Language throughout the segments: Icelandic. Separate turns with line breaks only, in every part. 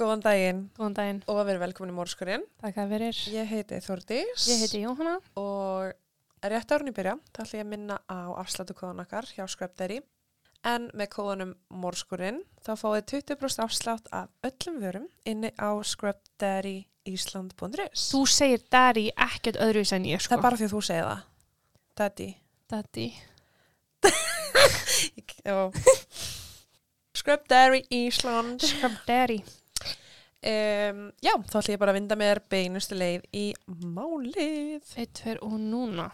Góðan daginn
Góðan daginn.
og verið velkomin í Mórskurinn.
Takk að verir.
Ég heiti Þordís
Ég heiti Jóhanna.
og rétt árun í byrja þá ætla ég að minna á afsláttu kóðan okkar hjá Scrubdairy en með kóðanum Mórskurinn þá fáið 20% afslátt af öllum vörum inni á scrubdairyisland.is
Þú segir daddy ekkert öðru en ég sko.
Það er bara því að þú segir það. Daddy.
Daddy.
Já. Scrubdairy Ísland.
Daddy.
Um, já, þá ætla ég bara að vinda mér beinustu leið í málið.
Eitt, tver og núna.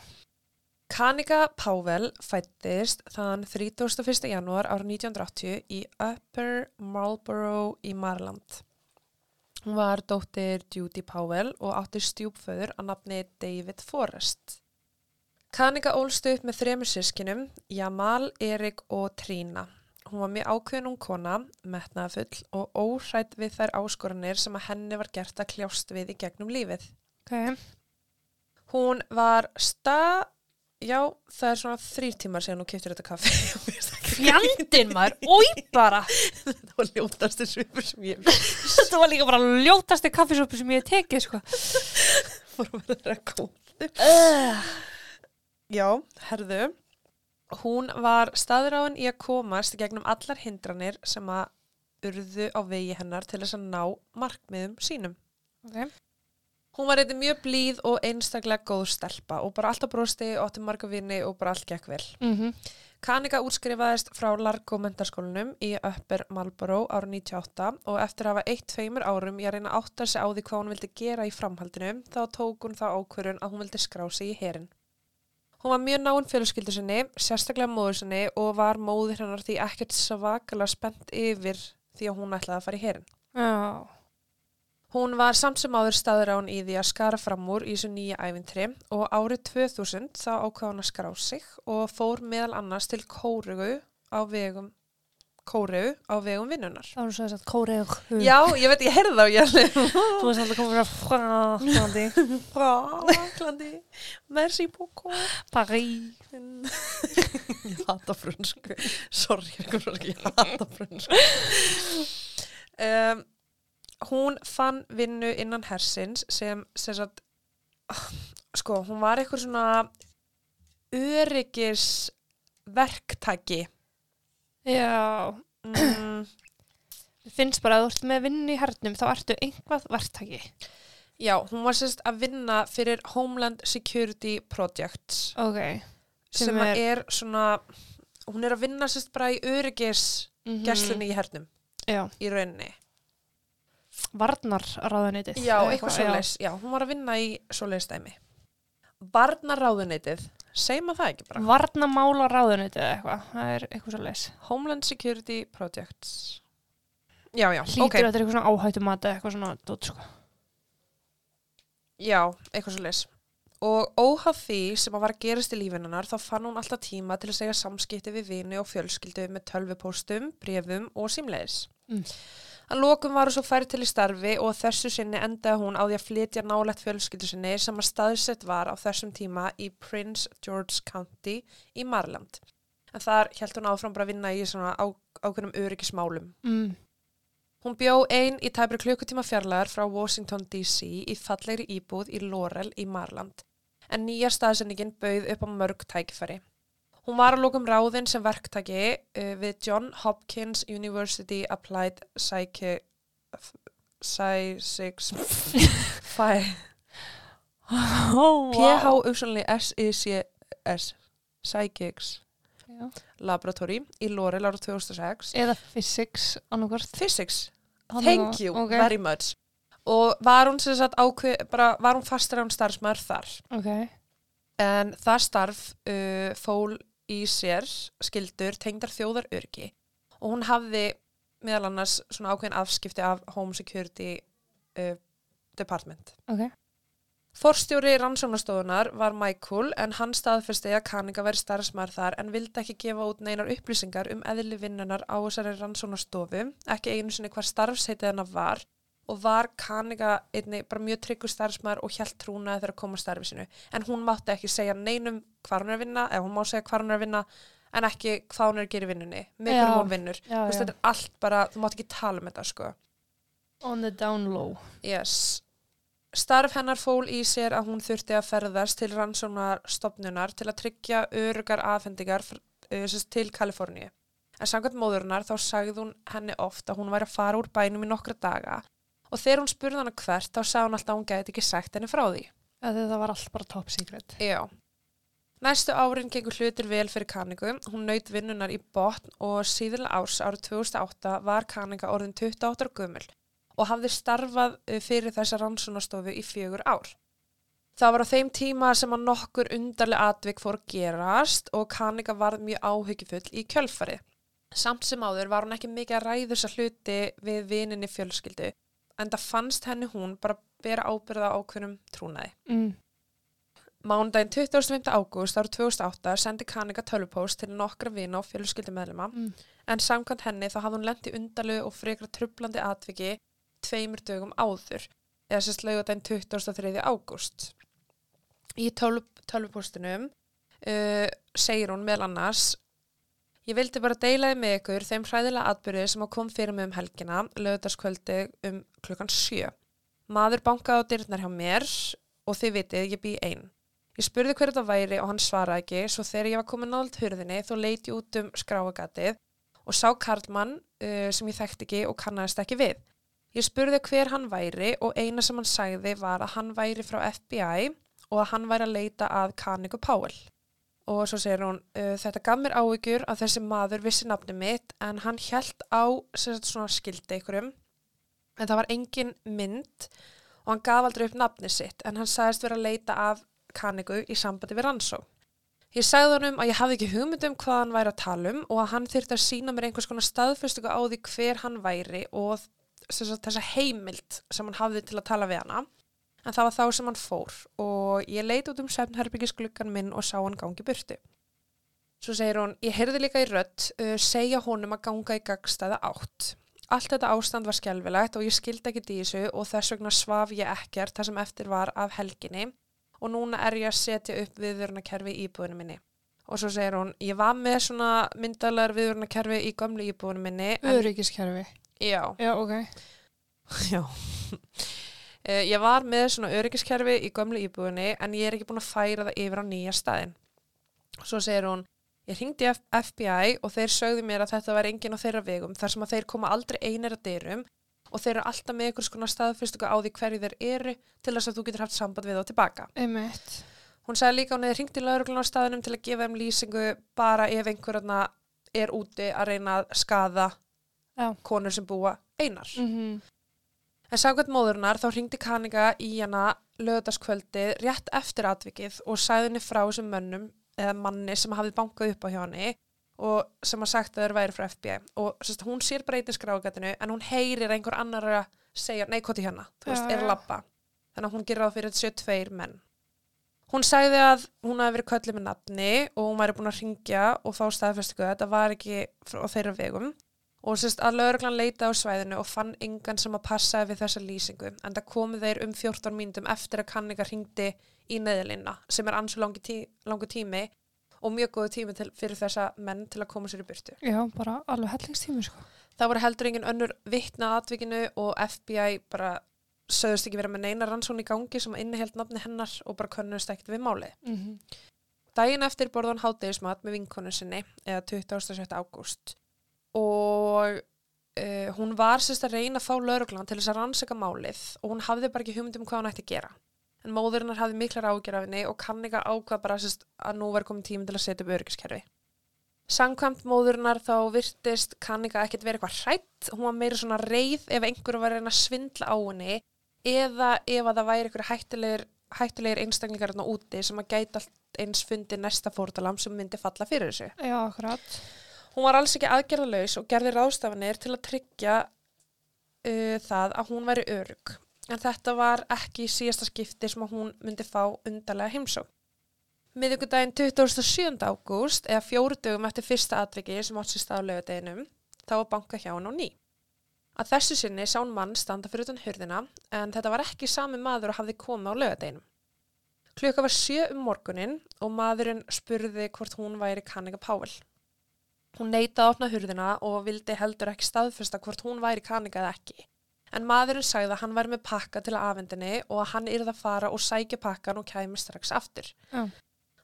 Kanika Pável fættist þann 31. janúar árið 1980 í Upper Marlborough í Marland. Hún var dóttir Judy Pável og átti stjúpföður að nafni David Forrest. Kanika ólst upp með þremur sískinum, Jamal, Erik og Trína. Hún var mjög ákveðin um kona, metnaðafull og óhrætt við þær áskoranir sem að henni var gert að kljást við í gegnum lífið.
Ok.
Hún var stað, já, það er svona þrýr tímar síðan hún kiptir þetta kaffi. Það
Fjandinn maður, oi bara.
Þetta var ljótastu svipur sem ég
Þetta var líka bara ljótasti kaffisópu sem ég hef tekið sko.
fór að vera góð.
Uh.
Já, herðu, hún var staðráin í að komast gegnum allar hindranir sem að urðu á vegi hennar til þess að ná markmiðum sínum.
Ok.
Hún var eitthvað mjög blíð og einstaklega góð stelpa og bara alltaf brosti og átti marga vini og bara allt gekk vel.
Mm
Kanika útskrifaðist frá Largo mentarskólanum í Upper Marlborough árið 98 og eftir að hafa eitt tveimur árum í að reyna að átta sig á því hvað hún vildi gera í framhaldinu þá tók hún þá ákvörun að hún vildi skrá sig í herin. Hún var mjög náinn fjölskyldu sinni, sérstaklega móður sinni og var móður hennar því ekkert svakalega spennt yfir því að hún ætlaði að fara í herin.
Já.
Hún var samt sem áður staður á hún í því að skara fram úr í þessu nýja ævintri og árið 2000 þá ákvað hún að skrá sig og fór meðal annars til Kórugu á vegum Kórugu á vegum vinnunar.
Það var svo að kórið.
Já, ég veit, ég heyrði þá, ég
Þú veist að það komur að Fraklandi.
Fraklandi, merci beaucoup.
Paris.
ég hata frönsku, sorry, ég hata frönsku. Um, hún fann vinnu innan hersins sem, sem sagt, sko, hún var eitthvað svona öryggis verktaki.
Já.
Mm,
finnst bara að þú ert með vinn í hernum þá ertu einhvað verktaki.
já, hún var sérst að vinna fyrir Homeland Security Projects
Ok.
sem,
Sem
er,
er-
svona, hún er að vinna sérst bara í öryggis
Mm
gesslunni í hernum
Já.
í rauninni.
Varnarráðunitið.
Já, eitthvað svoleiðis. Já, hún var að vinna í svoleiðis dæmi. Að það ekki bara.
Varnamála ráðunitið eða eitthvað. Það er eitthvað svo leis.
Homeland Security Projects. Já, já,
Hlýtur
ok.
þetta er eitthvað svona áhættu mata eitthvað svona dót sko.
Já, eitthvað svoleiðis. Og óhaf því sem að var að gerast í lífinunnar, þá fann hún alltaf tíma til að segja samskipti við vini og fjölskyldu með tölvupóstum, brefum og símleiðis.
Mm.
Að lokum var hún svo færð til í starfi og þessu sinni endaði hún á því að flytja nálægt fjölskyldu sinni sem að staðsett var á þessum tíma í Prince George County í Marland. En þar held hún áfram bara að vinna í svona ákveðnum öryggismálum.
Mm.
Hún bjó ein í tæpri klukkutíma fjarlæðar frá Washington DC í fallegri íbúð í Laurel í Marland. En nýja staðsendingin bauð upp á mörg tækifæri. Hún var að lókum ráðinn sem verktaki uh, við John Hopkins University Applied Psychi... Psychics... Phi...
Oh,
PH uppsvonlega S-I-C-S Psychics. Laboratory í Laurel ára 2006
Eða physics annarkvort.
Physics Thank you
okay.
very much. Og var hún hún fastur án starfsmæður þar.
Ok.
En það starf uh, fól í sér skildur tengdar þjóðar örgi og hún hafði meðal annars svona ákveðin afskipti af Home Security uh, Department.
Ok.
Forstjóri rannsóknastofunar var Michael en hann staðfesti að Kanika væri starfsmæður þar en vildi ekki gefa út neinar upplýsingar um eðli vinnunar á þessari rannsóknastofu, ekki einu sinni hvað starfsheitið hennar var og var Kanika einni bara mjög tryggur starfsmæður og hjælt trúnaði þegar að koma að starfi sinu. En hún mátti ekki segja neinum hvað hún er að vinna, eða hún má segja hvað hún er að vinna en ekki hvað hún er að gera í vinnunni, með hvernig hún vinnur.
Já,
Þú veist,
já.
þetta er allt bara, þú mátt ekki tala um þetta sko.
On the down low.
Yes. Starf hennar fól í sér að hún þurfti að ferðast til rannsóknarstofnunar til að tryggja örugar sem sagt til Kaliforníu. En samkvæmt móðurinnar þá sagði hún henni oft að hún væri að fara úr bænum í nokkra daga og þegar hún spurði hana hvert þá sagði hún alltaf að hún gæti ekki sagt henni frá því.
Eða það var allt bara top secret.
Já. Næstu árin gengur hlutir vel fyrir Kanningu. Hún naut vinnunar í botn og síðan árs árið 2008 var Kanninga orðin 28 ára gömul og hafði starfað uh, fyrir þessa rannsónastofu í fjögur ár. Það var á þeim tíma sem að nokkur undarlega atvik fór að gerast og Kanninga varð mjög áhyggjufull í kjölfarið. Samt sem áður var hún ekki mikið að ræða þessa hluti við vininni fjölskyldu en það fannst henni hún bara bera ábyrða ákveðnum trúnaði.
Mm.
Mánudaginn 25. ágúst árið 2008 sendi Kanika tölvupóst til nokkra vina og fjölskyldumæðlema
Mm.
en samkvæmt henni þá hafði hún lent í undarlu og frekra trublandi atviki tveimur dögum áður eða sérst laugardaginn 23. ágúst. Í tölv, tölvupóstinum uh, segir hún meðal annars Ég vildi bara deila þið með ykkur þeim hræðilega atbyrðið sem að kom fyrir mig um helgina, lögðarskvöldi um klukkan sjö. Maður bankaði á dyrnar hjá mér og þið vitið, ég bý einn. Ég spurði hver þetta væri og hann svaraði ekki, svo þegar ég var komin nált hurðinni þá leiti ég út um skráagatið og sá Karlmann uh, sem ég þekkti ekki og kannast ekki við. Ég spurði hver hann væri og eina sem hann sagði var að hann væri frá FBI og að hann væri að leita að Kaniku Powell. Og svo segir hún, uh, þetta gaf mér áhyggjur að þessi maður vissi nafni mitt en hann hjælt á sagt, svona skildi ykkurum en það var engin mynd og hann gaf aldrei upp nafni sitt en hann sagðist vera að leita af Kaniku í sambandi við rannsó. Ég sagði honum að ég hafði ekki hugmynd um hvað hann væri að tala um og að hann þyrfti að sína mér einhvers konar staðfestingu á því hver hann væri og sagt, þessa heimild sem hann hafði til að tala við hana. En það var þá sem hann fór og ég leit út um svefnherbyggisgluggan minn og sá hann gangi burtu. Svo segir hún, ég heyrði líka í rödd uh, segja honum að ganga í gagstæða átt. Allt þetta ástand var skelvilegt og ég skildi ekki dísu og þess vegna svaf ég ekkert þar sem eftir var af helginni og núna er ég að setja upp viðvörnakerfi í íbúðinu minni. Og svo segir hún, ég var með svona myndalar viðvörnakerfi í gamlu íbúðinu minni.
Öryggiskerfi.
Já,
Já, ok.
já. Eh, Ég var með svona öryggiskerfi í gömlu íbúðinni en ég er ekki búin að færa það yfir á nýja staðin. Svo segir hún, ég hringdi í FBI og þeir sögðu mér að þetta var enginn á þeirra vegum þar sem að þeir koma aldrei einir að dyrum og þeir eru alltaf með einhvers konar staðfyrstöku á því hverju þeir eru til þess að þú getur haft samband við þá tilbaka.
Einmitt.
Hún sagði líka hún hefði hringt í lauruglun á staðinum til að gefa þeim lýsingu bara ef einhverjana er úti að reyna að skaða
Já.
konur sem búa einar.
Mm
En sagðvægt móðurnar þá hringdi Kanika í hana lögðaskvöldið rétt eftir atvikið og sagði henni frá þessum mönnum eða manni sem hafði bankað upp á hjá henni og sem að sagt að þeir væri frá FBI og sérst, hún sér bara eitthvað skrágatinu en hún heyrir einhver annar að segja nei, hvað til hérna, þú veist,
Já,
er labba. Þannig að hún gerir á fyrir séu tveir menn. Hún sagði að hún hafi verið köllið með nafni og hún væri búin að ringja og fá staðfestingu að þetta var ekki frá þeirra vegum og sérst að lögreglan leita á svæðinu og fann engan sem að passa við þessa lýsingu en það komu þeir um 14 mínútum eftir að kanningar ringdi í neðlinna sem er ansu langi, tí langu tími og mjög góðu tími til, fyrir þessa menn til að koma sér í burtu.
Já, bara alveg hellingstími, sko.
Það voru heldur engin önnur vittna atvikinu og FBI bara sögðust ekki vera með neina rannsón í gangi sem inniheld nafni hennar og bara könnust ekkert við málið.
Mm
Daginn eftir borði hann hátegismat með vinkonu sinni eða 27. ágúst og uh, hún var sérst að reyna að fá lauruglan til þess að rannsaka málið og hún hafði bara ekki hugmynd um hvað hún ætti að gera. En móðurinnar hafði miklar ágjör af henni og kanninga ákvað bara sérst að nú var komin tími til að setja upp öryggiskerfi. Sankvæmt móðurinnar þá virtist kanninga ekkert verið eitthvað hrætt, hún var meira svona reið ef einhverju var reyna að svindla á henni eða ef að það væri einhverju hættulegir, hættulegir einstaklingar úti sem að gæta eins fundi næsta fórtalam sem myndi falla fyrir þessu.
Já, akkurat.
Hún var alls ekki aðgerðalaus og gerði ráðstafanir til að tryggja uh, það að hún væri örug. En þetta var ekki síðasta skipti sem að hún myndi fá undarlega heimsók. Miðugudaginn 27. ágúst eða fjóru dögum eftir fyrsta atviki sem átt sér stað á lögadeginum þá var banka hjá hann á ný. Að þessu sinni sá hún mann standa fyrir utan hurðina en þetta var ekki sami maður og hafði komið á lögadeginum. Klukka var sjö um morgunin og maðurinn spurði hvort hún væri Kannika Pável. Hún neitaði að opna hurðina og vildi heldur ekki staðfesta hvort hún væri Kannika eða ekki. En maðurinn sagði að hann væri með pakka til afhendinni og að hann yrði að fara og sækja pakkan og kæmi strax aftur.
Já.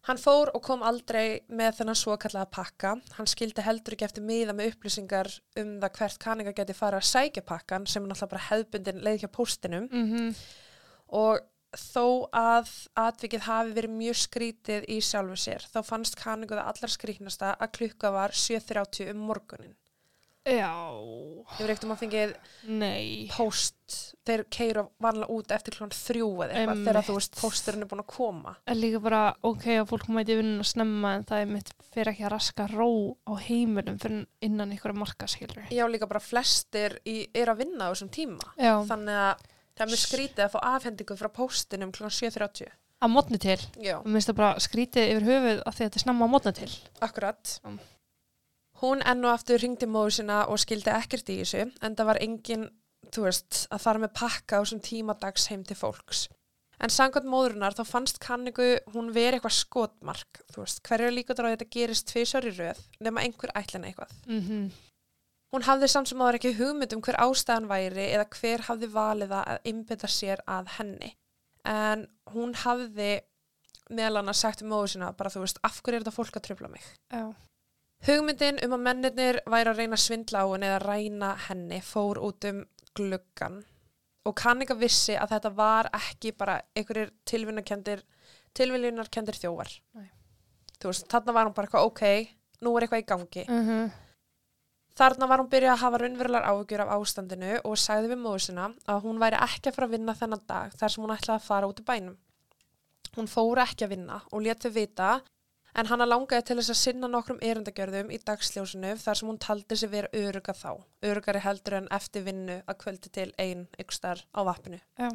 Hann fór og kom aldrei með þennan svo kallaða pakka. Hann skildi heldur ekki eftir miða með upplýsingar um það hvert kanninga geti fara að sækja pakkan sem er náttúrulega bara hefbundin leið hjá póstinum
Mhm.
og þó að atvikið hafi verið mjög skrítið í sjálfu sér þá fannst kanningu það allar skrítnasta að klukka var 7.30 um morgunin.
Já,
Ég verið ekkert um að fengið
nei.
póst, þeir keira vanlega út eftir klukkan þrjú eða eitthvað þegar þú veist pósturinn er búin að koma.
Er líka bara, ok, að fólk mæti vinnun að snemma en það er mitt fyrir ekki að raska ró á heimilum fyrir innan ykkur marka, skilur.
Já, líka bara flestir í, er að vinna á þessum tíma.
Já,
Þannig að það er mjög skrítið að fá afhendingu frá póstinum klukkan 7.30.
að mótni til.
Já.
Og minnst það bara skrítið yfir höfuð að þetta er snemma að mótna til.
Akkurat.
Mm.
Hún enn og aftur ringdi móður sína og skildi ekkert í þessu en það var engin, þú veist, að fara með pakka á þessum tíma dags heim til fólks. En samkvæmt móðurinnar þá fannst kanningu hún veri eitthvað skotmark, þú veist, hverju er líka að þetta gerist tvisar í röð nema einhver ætlina eitthvað.
Mm
Hún hafði samt sem áður ekki hugmynd um hver ástæðan væri eða hver hafði valið að innbytta sér að henni. En hún hafði meðal annars sagt um móður sína bara þú veist, af hverju er þetta fólk að tröfla mig?
Já.
Hugmyndin um að mennirnir væri að reyna svindla á henni eða ræna henni fór út um gluggan og kanninga vissi að þetta var ekki bara einhverjir tilvinnarkendir þjófar.
Nei.
Þú veist, þarna var hún bara eitthvað ok, nú er eitthvað í gangi.
Mm
Þarna var hún byrjað að hafa raunverulegar áhugjur af ástandinu og sagði við móður sinna að hún væri ekki að fara að vinna þennan dag þar sem hún ætlaði að fara út í bænum. Hún fór ekki að vinna og þau vita en hana langaði til þess að sinna nokkrum erindagjörðum í dagsljósinu þar sem hún taldi sig vera öruga þá. Örugari heldur en eftir vinnu að kvöldi til einn ykkstar á vappinu.
Já.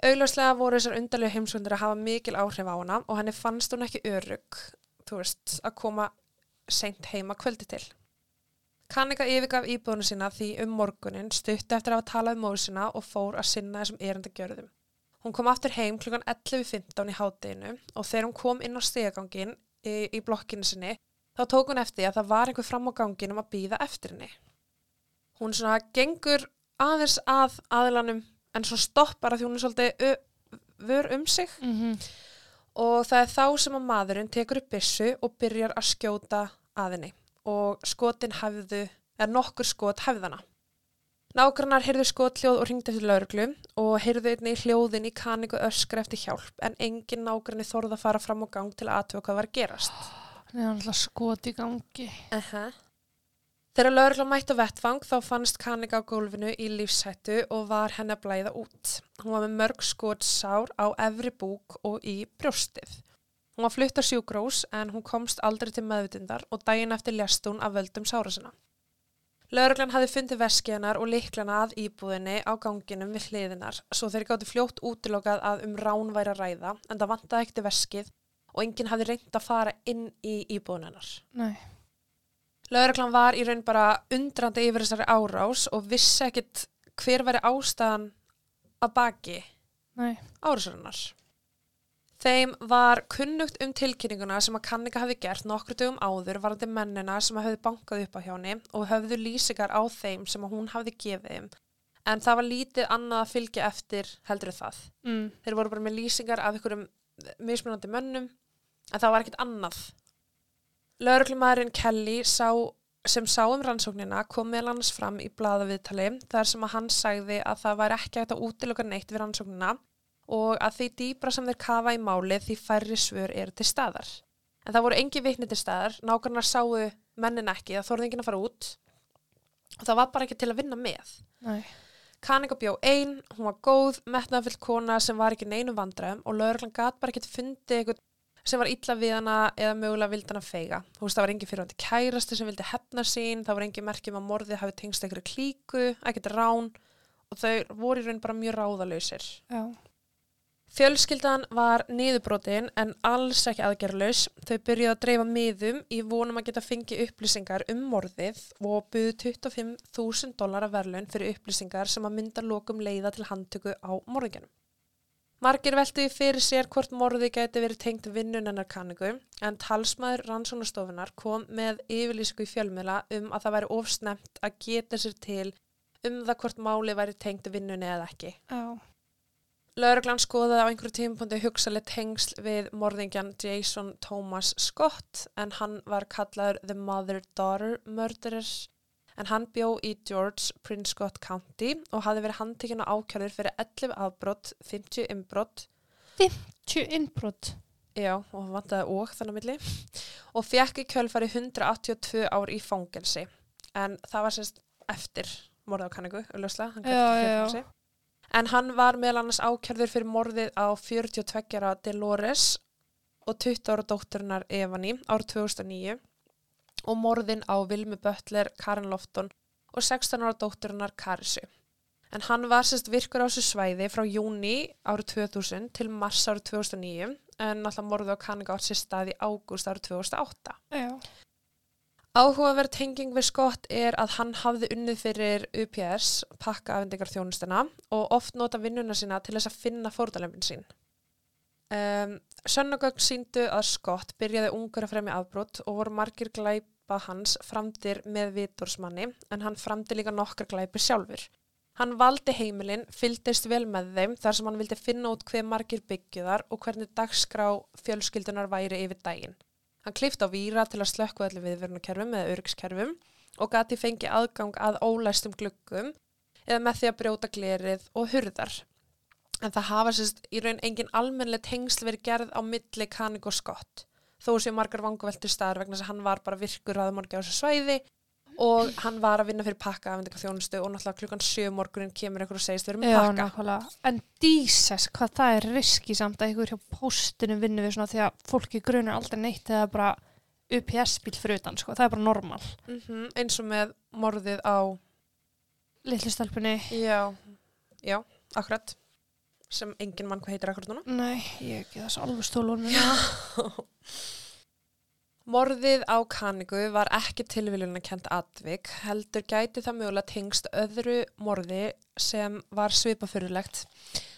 Augljóslega voru þessar undarlegu heimskundir að hafa mikil áhrif á hana og henni fannst hún ekki örug, þú veist, að koma seint heima kvöldi til. Kannika yfirgaf íbúðinu sína því um morgunin stutti eftir að hafa talað um móður sína og fór að sinna þessum erindagjörðum. Hún kom aftur heim klukkan 11.15 í hátteginu og þegar hún kom inn á stegagangin í, í blokkinu sinni þá tók hún eftir að það var einhver fram á ganginum að býða eftir henni. Hún svona gengur aðeins að aðilanum en svo stoppar að því hún er svolítið vör um sig
-hmm.
og það er þá sem að maðurinn tekur upp byssu og byrjar að skjóta að henni og skotin hefðu, er nokkur skot hefðana. Nágrannar heyrðu skothljóð og ringdi eftir lauruglu og heyrðu einnig hljóðin í kaningu öskra eftir hjálp en engin nágranni þorði að fara fram á gang til að aðtöfa hvað var að gerast.
Það er alltaf skot í gangi.
Uh -huh. Þegar laurugla mætti á vettfang þá fannst kaninga á gólfinu í lífshættu og var henni að blæða út. Hún var með mörg skotsár á efri búk og í brjóstið. Hún var flutt á sjúkrós en hún komst aldrei til meðvitundar og daginn eftir lest hún af völdum sára sinna. Lauruglan hafði fundið veski hennar og liklana að íbúðinni á ganginum við hliðinar svo þeir gáttu fljótt útilokað að um rán væri að ræða en það vantaði ekkert veskið og enginn hafði reynd að fara inn í íbúðin hennar.
Nei.
Lauruglan var í raun bara undrandi yfir þessari árás og vissi ekkit hver væri ástæðan að baki árásarinnar. Þeim var kunnugt um tilkynninguna sem að kanninga hafi gert nokkru dögum áður varandi mennina sem að höfðu bankað upp á hjá henni og höfðu lýsingar á þeim sem að hún hafði gefið. En það var lítið annað að fylgja eftir heldur það.
Mm.
Þeir voru bara með lýsingar af einhverjum mismunandi mönnum en það var ekkert annað. Lauruglumæðurinn Kelly sá, sem sá um rannsóknina kom meðal annars fram í blaðaviðtali þar sem að hann sagði að það væri ekki hægt að útiloka neitt við rannsóknina og að því dýbra sem þeir kafa í málið því færri svör eru til staðar. En það voru engi vitni til staðar, nákvæmlega sáu mennin ekki, það þorði enginn að fara út og það var bara ekki til að vinna með.
Nei.
Kanika bjó ein, hún var góð, metnaðfull kona sem var ekki neinum vandræðum og lauruglan gat bara ekkert fundið eitthvað sem var illa við hana eða mögulega vildi hana feiga. Þú veist, það var engin fyrirvændi kærasti sem vildi hefna sín, það var engin merkjum að morðið hafi tengst einhverju klíku, ekkert rán og þau voru í raun bara mjög ráðalausir.
Já.
Fjölskyldan var niðurbrotin en alls ekki aðgerðlaus. Þau byrjuði að dreifa miðum í vonum að geta fengið upplýsingar um morðið og buðu 25.000 dólar af verðlaun fyrir upplýsingar sem að mynda lokum leiða til handtöku á morðingjörnum. Margir veltuði fyrir sér hvort morði gæti verið tengt vinnun hennar kanningu en talsmaður rannsónastofunar kom með yfirlýsingu í fjölmiðla um að það væri ofsnemt að geta sér til um það hvort máli væri tengt vinnunni eða ekki.
Já.
Lauruglan skoðaði á einhverju tímapunkti hugsaleg tengsl við morðingjan Jason Thomas Scott en hann var kallaður The Mother-Daughter Murderer en hann bjó í George Prince Scott County og hafði verið handtekinn og ákjörður fyrir 11 afbrott, 50 innbrott
50 innbrot.
Já, og hann vantaði og þannig milli og fekk í kjölfari 182 ár í fangelsi en það var sérst eftir morðið á kanningu, auðvitað, hann
já, já.
fangelsi. En hann var meðal annars ákjörður fyrir morðið á 42 ára Dolores og 20 ára dótturinnar Evani ár 2009 og morðin á Vilmi Böttler, Karin Lofton og 16 ára dótturinnar Karisu. En hann var sérst virkur á þessu svæði frá júni árið 2000 til mars árið 2009 en alltaf morðið á kanninga átt sér stað í ágúst árið 2008.
Já.
Áhugaverð tenging við Scott er að hann hafði unnið fyrir UPS, pakka afendingar þjónustuna og oft nota vinnuna sína til þess að finna fórtalempin sín. Um, Sönnugögn síndu að Scott byrjaði ungur að fremja afbrot og voru margir glæpa hans framdir með vitursmanni en hann framdi líka nokkar glæpi sjálfur. Hann valdi heimilinn, fylgdist vel með þeim þar sem hann vildi finna út hver margir byggjuðar og hvernig dagskrá fjölskyldunar væri yfir daginn. Hann klifti á víra til að slökku allir viðvörunarkerfum eða öryggskerfum og gati fengi aðgang að ólæstum gluggum eða með því að brjóta glerið og hurðar. En það hafa sérst í raun engin almennlega tengsl verið gerð á milli Kanig og Scott. Þó séu margar vanguveltur staðar vegna þess að hann var bara virkur aðmorgi á þessu svæði og hann var að vinna fyrir pakka og náttúrulega klukkan sjö morgunin kemur einhver og segist við erum með
Já,
pakka.
nákvæmlega. En díses, hvað það er riski samt að ykkur hjá póstunum vinnu við svona því að fólki grunur aldrei neitt eða bara UPS-bíl fyrir utan, sko. Það er bara normal.
Mm eins og með morðið á,
Litlu stelpunni.
já, já, akkurat, sem engin mann hvað heitir akkurat núna.
Nei, ég ekki þessu alveg stólunum.
Morðið á Kanigu var ekki tilviljuna kent atvik, heldur gæti það mögulega tengst öðru morði sem var svipafurulegt.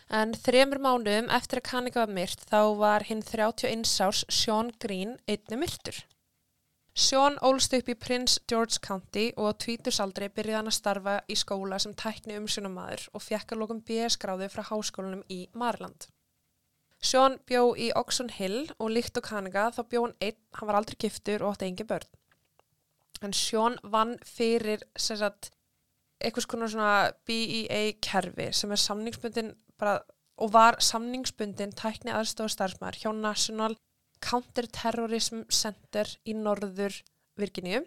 En þremur mánuðum eftir að Kaniga var myrt þá var hinn 31 árs Sean Green einni myrtur. Sean ólst upp í Prince George County og á tvítursaldri byrjaði hann að starfa í skóla sem tækni umsjónamaður og fekk að lokum BS-gráðu frá háskólanum í Marland. Sean bjó í Oxon Hill og líkt og Kaniga þá bjó hann einn, hann var aldrei giftur og átti engi börn. En Sean vann fyrir sagt, eitthvað svona BEA kerfi sem er samningsbundin bara, og var samningsbundin tækni aðstofa starfsmæður hjá National Counterterrorism Center í norður Virginíu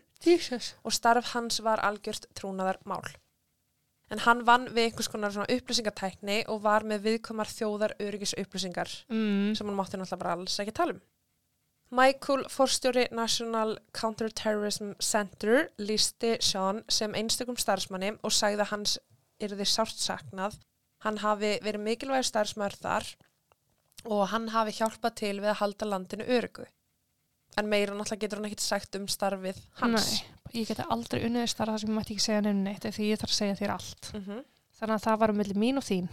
og starf hans var algjört trúnaðar mál. En hann vann við einhvers konar svona upplýsingatækni og var með viðkomar þjóðar öryggis upplýsingar
Mm.
sem hann mátti náttúrulega bara alls ekki tala um. Michael, forstjóri National Counterterrorism Center, lísti Sean sem einstökum starfsmanni og sagði að hans yrði sárt saknað. Hann hafi verið mikilvægur starfsmæður þar og hann hafi hjálpað til við að halda landinu öryggu. En meira náttúrulega getur hann ekkert sagt um starfið hans.
Nei, ég geti aldrei unnið starf það sem ég mætti ekki segja nefnum neitt því ég þarf að segja þér allt.
Mm
Þannig að það var um milli mín og þín.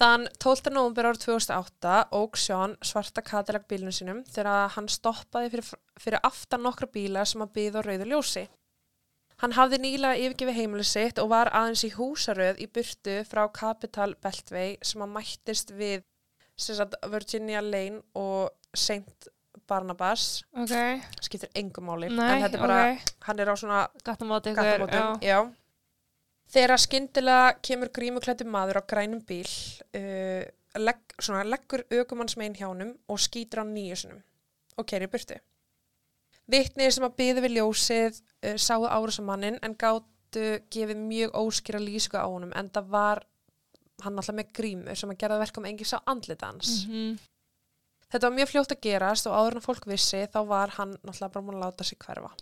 Þann 12. november árið 2008 óg Sean svarta Cadillac bílunum sinum þegar hann stoppaði fyrir, fyrir aftan nokkra bíla sem að byða á rauðu ljósi. Hann hafði nýlega yfirgefið heimili sitt og var aðeins í húsaröð í burtu frá Capital Beltway sem að mættist við sagt, Virginia Lane og St. Barnabas.
Ok.
Skiptir engum máli.
Nei,
en þetta er bara,
ok.
hann er á svona
Gatt að máta ykkur.
gattamótum, já. Þegar skyndilega kemur grímuklættu maður á grænum bíl, uh, legg, svona, leggur aukumannsmegin hjánum og skýtur á nýju sinum og keiri burtu. Vitnið sem að byði við ljósið uh, sáu árásamannin en gáttu gefið mjög óskýra lýsingu á honum en það var hann alltaf með grímu sem að gera verkum engin sá andlita hans.
Mm
Þetta var mjög fljótt að gerast og áður en fólk vissi þá var hann náttúrulega bara múin að láta sig hverfa.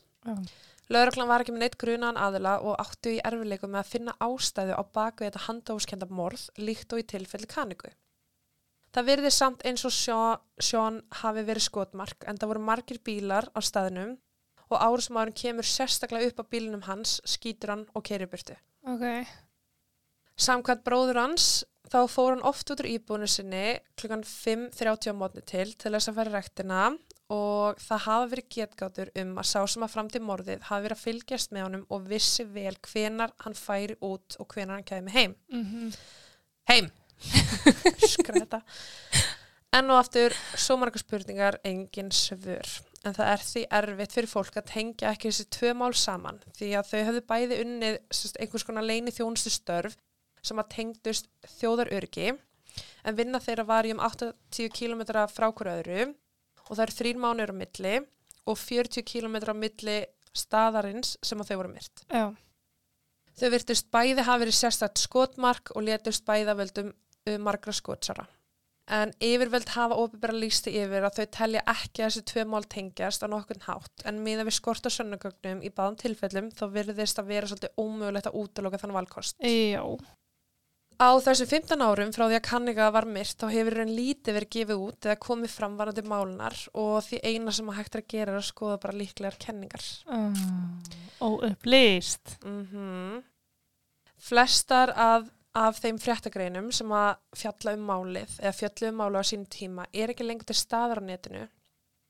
Lögreglan var ekki með neitt grunaðan aðila og áttu í erfileikum með að finna ástæðu á baku þetta handóskenda morð líkt og í tilfelli kaniku. Það virði samt eins og Sean, Sean hafi verið skotmark en það voru margir bílar á staðnum og árum kemur sérstaklega upp á bílinum hans, skýtur hann og keiri burtu.
Ok.
Samkvæmt bróður hans þá fór hann oft út úr íbúinu sinni klukkan 5.30 á mótni til til þess að fara í rektina og það hafa verið getgátur um að sá sem að fram til morðið hafi verið að fylgjast með honum og vissi vel hvenar hann færi út og hvenar hann kæmi heim.
Mhm.
Heim! Skreta. Enn og aftur, svo margar spurningar, engin svör. En það er því erfitt fyrir fólk að tengja ekki þessi tvö mál saman því að þau höfðu bæði unnið einhvers konar leini þjónustu störf sem að tengdust þjóðarörgi en vinna þeirra var í um 80 km frá hverju öðru og það eru þrír mánuður á milli og 40 km á milli staðarins sem að þau voru myrt.
Já.
Þau virtust bæði hafa verið sérstætt skotmark og letust bæði að völdum margra skotsara. En yfirvöld hafa óbyrra lísti yfir að þau telja ekki að þessi tvö mál tengjast á nokkurn hátt en miða við skort á sönnugögnum í báðum tilfellum þá virðist að vera svolítið ómögulegt að útloka þann valkost.
Já.
Á þessu 15 árum frá því að kanninga var myrt þá hefur henn lítið verið gefið út eða komið fram varandi málunar og því eina sem að hægt er að gera er að skoða bara líklegar kenningar.
Mm. Óupplýst.
Mm Flestar af, af þeim fréttagreinum sem að fjalla um málið eða fjallu um málið á sínum tíma er ekki lengur til staðar á netinu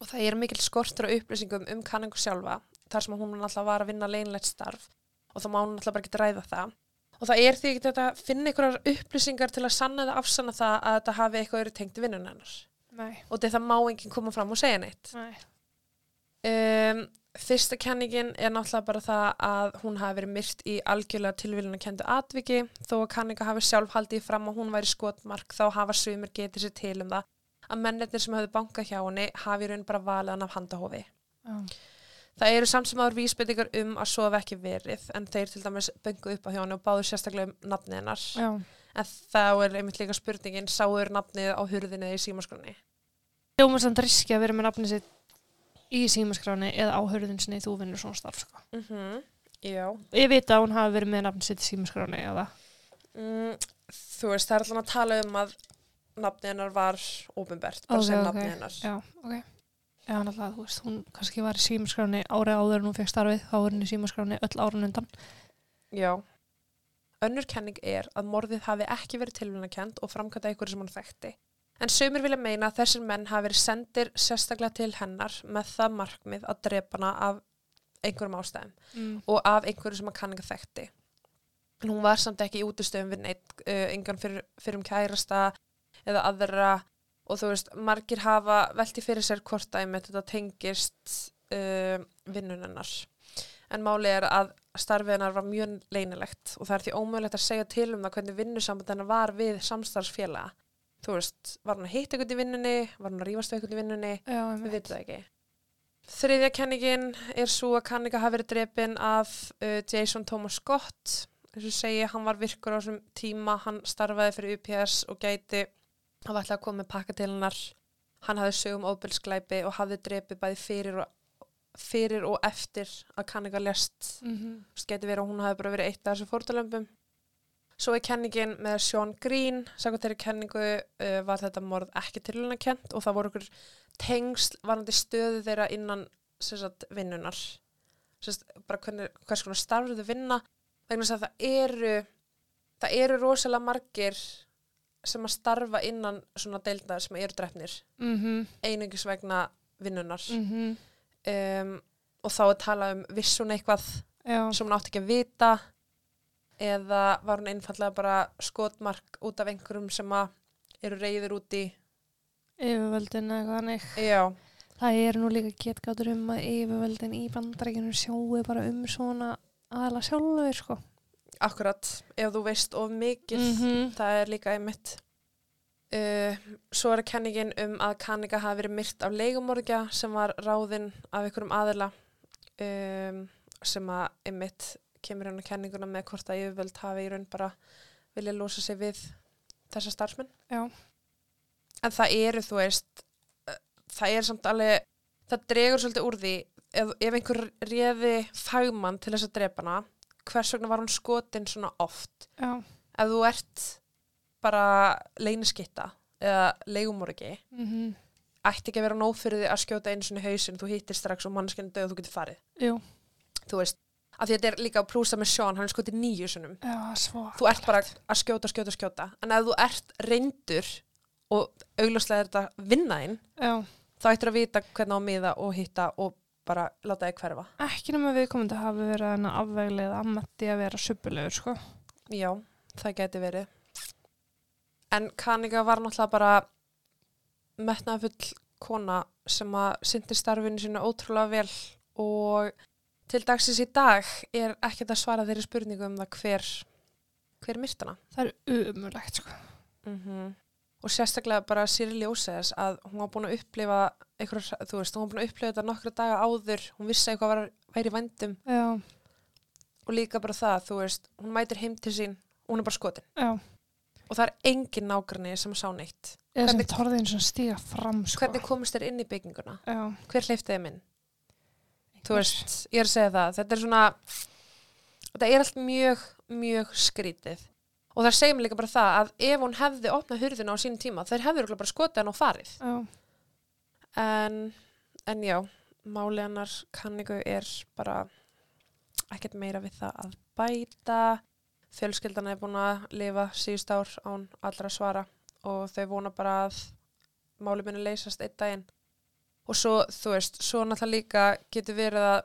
og það er mikil skortur á upplýsingum um kanningu sjálfa þar sem hún alltaf var að vinna leinlegt starf og þá má hún alltaf bara ekki ræða það og það er því að finna einhverjar upplýsingar til að sanna eða afsanna það að þetta hafi eitthvað verið tengt vinnun hennar
Nei.
og þetta má enginn koma fram og segja neitt
Nei.
Um, fyrsta kenningin er náttúrulega bara það að hún hafi verið myrt í algjörlega tilvíluna kendu atviki þó að kanninga hafi sjálf haldið fram að hún væri skotmark þá hafa sumir getið sér til um það að mennirnir sem höfðu bankað hjá henni hafi raun bara valið hann af handahófi.
Já.
Það eru samt sem áður vísbendingar um að svo hef ekki verið en þeir til dæmis böngu upp á henni og báðu sérstaklega um nafnið hennar.
Já.
En þá er einmitt líka spurningin, sáur nafnið á hurðinni í símaskroni?
Hljómar samt riski að vera með nafni sitt í símaskráni eða á hörðun sinni þú vinnur svona starf sko.
Mm Já.
Ég veit að hún hafi verið með nafni sitt í símaskráni eða
Mm, þú veist, það er alltaf að tala um að nafnið hennar var óbundbert, bara
Ok,
sem
ok.
nafnið hennar.
Já, ok. Já, náttúrulega, þú veist, hún kannski var í símaskráni árið áður en hún fekk starfið, þá var hún í símaskráni öll árun undan.
Já. Önnur kenning er að morðið hafi ekki verið tilvunarkend og framkvæmta ykkur sem hann þekkti. En sömur vilja meina að þessir menn hafi verið sendir sérstaklega til hennar með það markmið að drepa hana af einhverjum ástæðum
Mm.
og af einhverju sem að kanninga þekkti. En hún var samt ekki í útustöfum við neitt, uh, engan fyrir, fyrir um kærasta eða aðra og þú veist, margir hafa velti fyrir sér hvort dæmi þetta tengist uh, vinnunennar. En máli er að starfið hennar var mjög leinilegt og það er því ómögulegt að segja til um það hvernig vinnusamband hennar var við samstarfsfélaga. Þú veist, var hún að hitta eitthvað í vinnunni, var hún að rífast við eitthvað í vinnunni, við
einmitt.
veitum það ekki. Þriðja kenningin er svo að kanninga hafi verið drepin af uh, Jason Thomas Scott. Þess að segja, hann var virkur á þessum tíma, hann starfaði fyrir UPS og gæti, hann var alltaf að koma með pakka til hennar. Hann hafði sögum óbylsklæpi og hafði drepið bæði fyrir og, fyrir og eftir að kanninga lest. Þú veist, geti verið að hún hafi bara verið eitt af þessu fórtalömpum. Svo er kenningin með Sean Green, sagði þeirri kenningu uh, var þetta morð ekki tilhörnakent og það voru okkur tengsl varandi stöðu þeirra innan sagt, vinnunar. Sagt, bara hvernig, hvers konar starfur þau vinna vegna þess að það eru, það eru rosalega margir sem að starfa innan svona deildar sem eru drefnir
Mhm.
einungis vegna vinnunar
Mhm.
um, og þá er talað um vissun eitthvað
Já.
sem hún átti ekki að vita eða var hún einfallega bara skotmark út af einhverjum sem að eru reyður út í
Yfirvöldin eða eitthvað hannig.
já,
Það eru nú líka getgátur um að yfirvöldin í bandarækjunum sjóu bara um svona aðla sjálfur, sko.
Akkurat ef þú veist of mikið
Mhm.
það er líka einmitt uh, svo er kenningin um að kanninga hafi verið myrt af leigumorgja sem var ráðinn af einhverjum aðila um, sem að einmitt kemur hérna kenninguna með hvort að yfirvöld hafi í raun bara vilja losa sig við þessa starfsmenn
Já.
en það eru þú veist uh, það er samt alveg það dregur svolítið úr því ef, ef einhver réði fagmann til þess að drepa hana hvers vegna var hún skotin svona oft
Já.
ef þú ert bara leyniskitta eða leigumorgi
Mhm.
ætti ekki að vera nóg fyrir því að skjóta einu sinni hausin þú hittir strax og mannskjarni döð og þú getur farið
Jú.
þú veist, af því að þetta er líka að prúsa með Sean, hann er skotið nýju sinum
Já, svo.
þú ert bara að skjóta, skjóta, skjóta en ef þú ert reyndur og augljóslega er þetta vinnaðinn þá ættir að vita hvernig á miða og hitta og bara láta þig hverfa.
Ekki nema viðkomandi hafi verið að afveglega að Matti að vera suppulegur, sko.
Já, það geti verið. En Kanika var náttúrulega bara metnaðfull kona sem að syndi starfinu sínu ótrúlega vel og til dagsins í dag er ekkert að svara þeirri spurningu um það hver, hver myrtana.
Það er umurlegt, sko.
Mm Og sérstaklega bara sér ljósæðis að hún var búin að upplifa einhverjum, þú veist, hún var búin að upplifa þetta nokkra daga áður, hún vissi eitthvað var, væri í vændum
Já,
og líka bara það, þú veist, hún mætir heim til sín og hún er bara skotin
já.
og það er engin nágranni sem sá neitt.
Eða sem torðin sem stíga fram, sko.
Hvernig komist þér inn í bygginguna?
Já.
Hver hleyfti þeim inn? Þú veist, ég er að segja það, þetta er svona, þetta er allt mjög, mjög skrítið. Og það segir mér líka bara það að ef hún hefði opnað hurðina á sínum tíma, þeir hefði bara skotið hann og farið.
Já.
En, en já, máli hennar kanningu er bara ekkert meira við það að bæta. Fjölskyldan er búin að lifa síðust ár án allra svara og þau vona bara að máli muni leysast einn daginn. Og svo, þú veist, svo náttúrulega líka getur verið að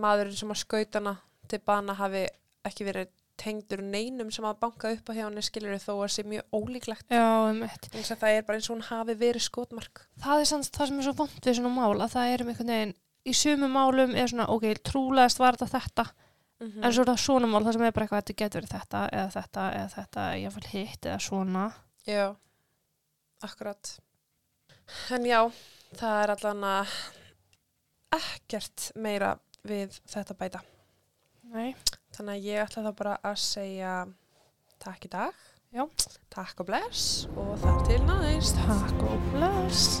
maðurinn sem að skautana til bana hafi ekki verið tengdur neinum sem að banka upp á hjá henni skilur þó að sé mjög ólíklegt. Eins og það er bara eins og hún hafi verið skotmark.
Það er samt það sem er svo vond við svona mál að það er um einhvern veginn í sumum málum er svona, ok, trúlegast var þetta þetta
Mm
en svo er það svona mál það sem er bara eitthvað þetta getur verið þetta eða þetta eða þetta eða fall hitt eða svona
Já, akkurat. En já, það er allan að ekkert meira við þetta bæta.
Nei,
Þannig að ég ætla þá bara að segja takk í dag,
Já.
takk og bless og þar til næst,
takk og bless.